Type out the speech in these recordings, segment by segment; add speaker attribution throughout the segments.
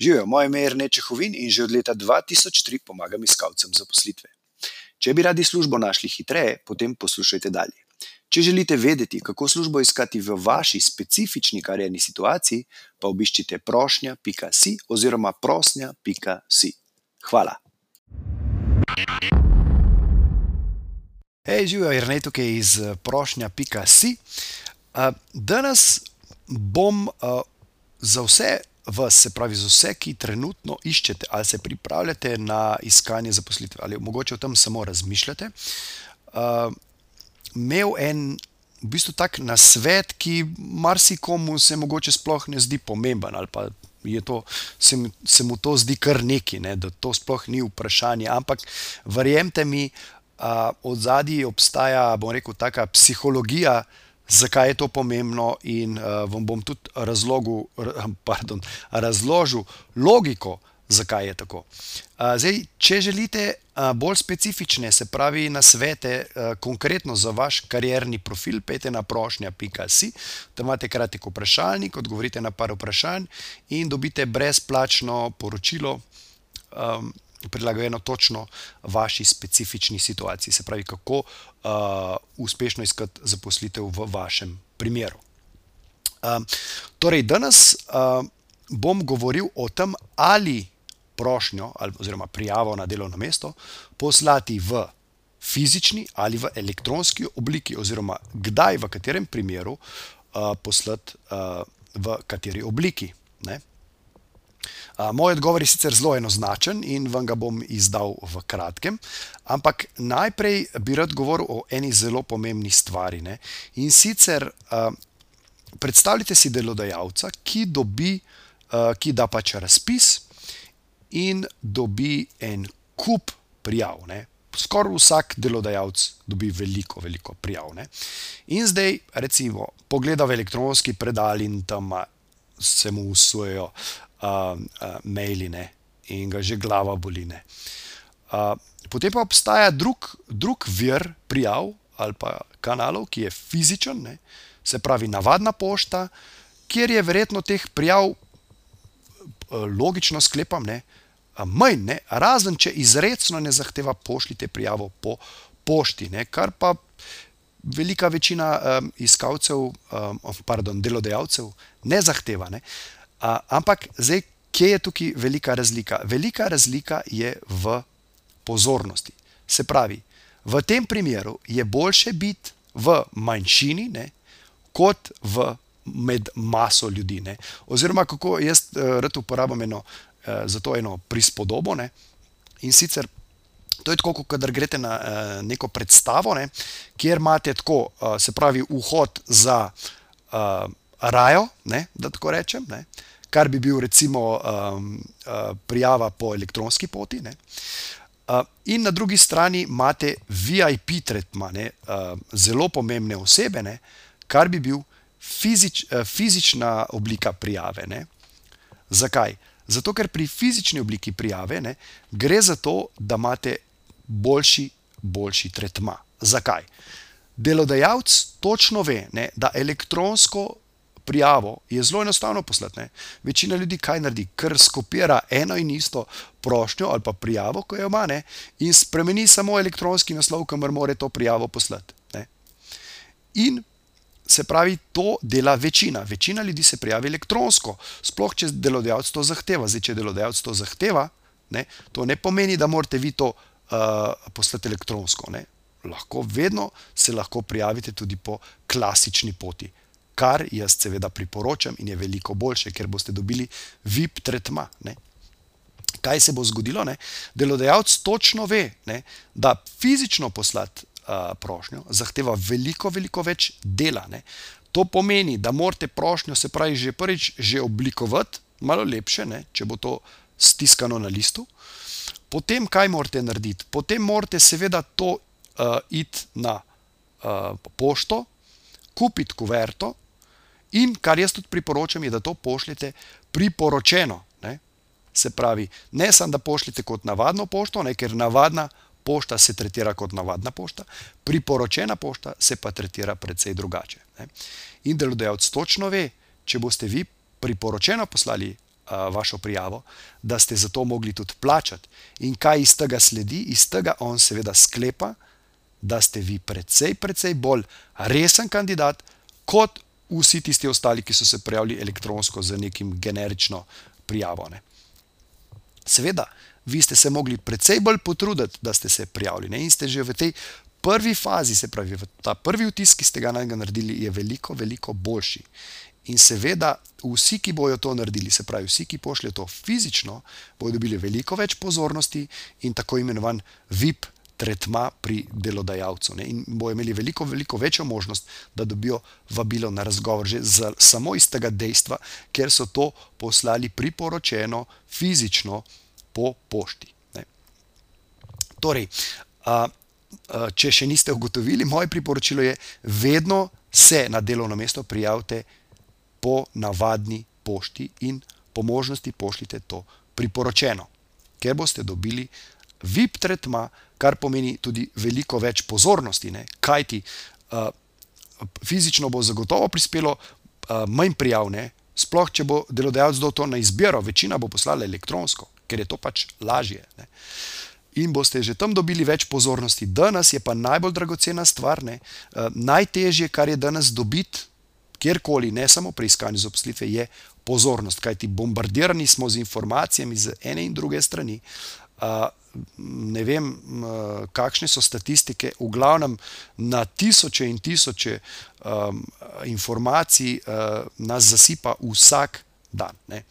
Speaker 1: Živijo, moje ime je Rene Čehovin in že od leta 2003 pomagam iskalcem zaposlitve. Če bi radi službo našli hitreje, potem poslušajte dalje. Če želite vedeti, kako službo iskati v vaši specifični karjerni situaciji, pa obiščite prošnja.si oziroma prosnja.si. Hvala. Hej, živijo, je Rene tukaj iz prošnja.si. Danes bom za vse vas, se pravi za vse, ki trenutno iščete ali se pripravljate na iskanje zaposlitve ali mogoče o tem samo razmišljate, imel en v bistvu tak nasvet, ki marsikomu se mogoče sploh ne zdi pomemben ali pa je to, se se mu to zdi kar nekaj, ne, da to sploh ni vprašanje, ampak verjemite mi, odzadaj obstaja, bom rekel, taka psihologija, zakaj je to pomembno, in vam bom tudi razlogal, pardon, razložil logiko, zakaj je tako. zdaj, če želite, bolj specifične, se pravi nasvete, konkretno za vaš karierni profil, pojdite na prošnja.si, tam imate kratek vprašalnik, odgovorite na par vprašanj in dobite brezplačno poročilo, prilagojeno točno vaši specifični situaciji, se pravi, kako, uspešno iskati zaposlitev v vašem primeru. torej danes, bom govoril o tem, ali prošnjo oziroma prijavo na delovno mesto poslati v fizični ali v elektronski obliki oziroma kdaj, v katerem primeru, poslati, v kateri obliki, ne. Moj odgovor je sicer zelo enoznačen in vam ga bom izdal v kratkem, ampak najprej bi rad govoril o eni zelo pomembni stvari, ne. In sicer, predstavljajte si delodajalca, ki dobi, ki da pač razpis in dobi en kup prijav, ne. Skoraj vsak delodajalec dobi veliko, veliko prijav, ne. In zdaj recimo pogleda v elektronski predal in tam se mu vsujejo, maili, ne, in ga že glava boli, ne. potem pa obstaja drug, drug vir prijav ali pa kanalov, ki je fizičen, ne, se pravi navadna pošta, kjer je verjetno teh prijav, logično sklepam, ne, manj, ne, razen če izrecno ne zahteva: "Pošljite prijavo po pošti," ne, kar pa velika večina, iskalcev, pardon, delodajalcev ne zahteva, ne. ampak zdaj, kje je tukaj velika razlika? Velika razlika je v pozornosti. Se pravi, v tem primeru je boljše biti v manjšini, ne, kot v med maso ljudi, ne. Oziroma kako jaz, rad uporabim eno, za to eno prispodobo, ne, in sicer to je tako, ko kadar greste na, neko predstavo, ne, kjer imate tako, se pravi vhod za, rajo, ne, da tako rečem, ne, kar bi bil recimo, prijava po elektronski poti, ne. in na drugi strani imate VIP tretma, ne, zelo pomembne osebe, ne, kar bi bil fizična oblika prijave, ne. Zakaj? Zato ker pri fizični obliki prijave, ne, gre za to, da imate boljši, boljši tretma. Zakaj? Delodajalec točno ve, ne, da elektronsko prijavo je zelo enostavno poslati, ne. Večina ljudi kaj naredi? Kar skopira eno in isto prošnjo ali pa prijavo, ko jo ima, ne, in spremeni samo elektronski naslov, kamor mora to prijavo poslati, ne. In se pravi, to dela večina, večina ljudi se prijavi elektronsko, sploh če delodajalec to zahteva, zdaj, če delodajalec to zahteva, ne, to ne pomeni, da morate vi to, poslati elektronsko, ne. Lahko vedno se lahko prijavite tudi po klasični poti, kar jaz seveda priporočam in je veliko boljše, ker boste dobili VIP tretma, ne. Kaj se bo zgodilo, ne? Delodajalec točno ve, ne, da fizično poslati, prošnjo zahteva veliko, veliko več dela, ne. To pomeni, da morate prošnjo, se pravi, že prvič že oblikovati malo lepše, ne, če bo to stiskano na listu. Potem kaj morate narediti? Potem morate seveda to, iti na, pošto, kupiti kuverto, in kar jaz tudi priporočam, je, da to pošljete priporočeno, ne. Se pravi, ne samo, da pošljete kot navadno pošto, ne, ker navadna pošta se tretira kot navadna pošta, priporočena pošta se pa tretira precej drugače, ne. In delodajalec točno ve, če boste vi priporočeno poslali, uh, vašo prijavo, da ste za to mogli tudi plačati. In kaj iz tega sledi? Iz tega on seveda sklepa, da ste vi precej, precej bolj resen kandidat kot vsi tisti ostali, ki so se prijavili elektronsko z nekim generično prijavo. Ne. Seveda, vi ste se mogli precej bolj potruditi, da ste se prijavili ne? in ste že v tej prvi fazi, se pravi, ta prvi vtis, ki ste ga naredili, je veliko, veliko boljši. In seveda, vsi, ki bojo to naredili, se pravi, vsi, ki pošljajo to fizično, bodo dobili veliko več pozornosti in tako imenovan VIP tretma pri delodajalcu. Ne? In bojo imeli veliko, veliko večjo možnost, da dobijo vabilo na razgovor, že z, samo iz tega dejstva, ker so to poslali priporočeno fizično po pošti. Ne? Torej, a, a, če še niste ugotovili, moje priporočilo je, vedno se na delovno mesto prijavite po navadni pošti in po možnosti pošljite to priporočeno, ker boste dobili VIP tretma, kar pomeni tudi veliko več pozornosti, ne? kajti uh, fizično bo zagotovo prispelo uh, manj prijav, ne? sploh če bo delodajalec dal to na izbiro, večina bo poslala elektronsko, ker je to pač lažje. Ne? In boste že tam dobili več pozornosti. Danes je pa najbolj dragocena stvar, ne? Uh, najtežje, kar je danes dobiti kjerkoli, ne samo pri iskanju zaposlitve, je pozornost, kajti bombardirani smo z informacijami z ene in druge strani. Uh, ne vem, uh, kakšne so statistike, v glavnem na tisoče in tisoče um, informacij uh, nas zasipa vsak dan. Ne.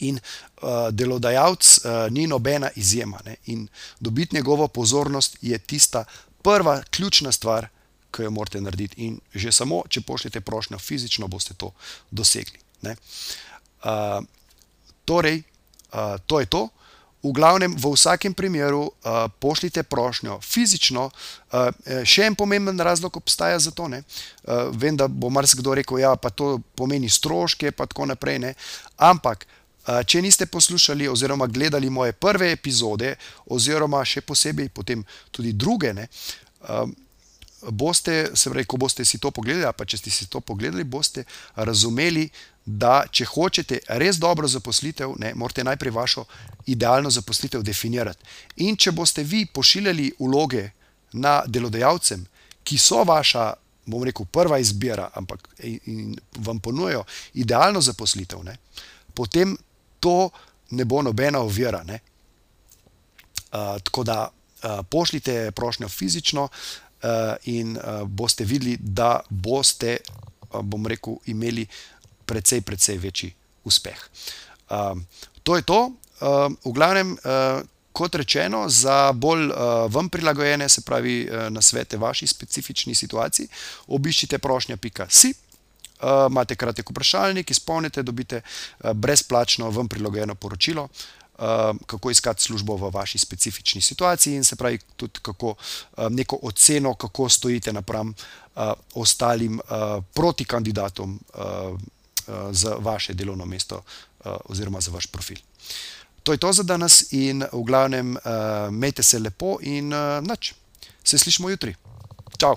Speaker 1: In uh, delodajalec uh, ni nobena izjema. Ne. In dobiti njegovo pozornost je tista prva ključna stvar, ki jo morate narediti. In že samo, če pošljete prošnjo fizično, boste to dosegli. Uh, torej, uh, to je to. V glavnem, v vsakem primeru uh, pošljite prošnjo fizično. Uh, še en pomemben razlog obstaja za to. Uh, vem, da bo marsikdo rekel, da ja, to pomeni stroške, in tako naprej. Ne? Ampak, uh, če niste poslušali oziroma gledali moje prve epizode, oziroma še posebej potem tudi druge, ne, uh, boste, se pravi, ko boste si to pogledali, pa če ste si to pogledali, boste razumeli, da če hočete res dobro zaposlitev, ne, morate najprej vašo idealno zaposlitev definirati. In če boste vi pošiljali vloge na delodajalcem, ki so vaša, bom rekel, prva izbira, ampak in vam ponujajo idealno zaposlitev, ne, potem to ne bo nobena ovira. Uh, tako da uh, pošljite prošnjo fizično, uh, in uh, boste videli, da boste, uh, bom rekel, imeli precej, precej večji uspeh. To je to. V glavnem, kot rečeno, za bolj vam prilagojene, se pravi, na svete vaši specifični situaciji, obiščite prošnja.si. Uh, imate kratek vprašalnik, izpolnite, dobite uh, brezplačno vam prilagojeno poročilo, uh, kako iskati službo v vaši specifični situaciji, in se pravi, tudi kako um, neko oceno, kako stojite napram uh, ostalim uh, proti kandidatom uh, za vaše delovno mesto oziroma za vaš profil. To je to za danes, in v glavnem, imejte se lepo, in noč. Se slišmo jutri. Ciao!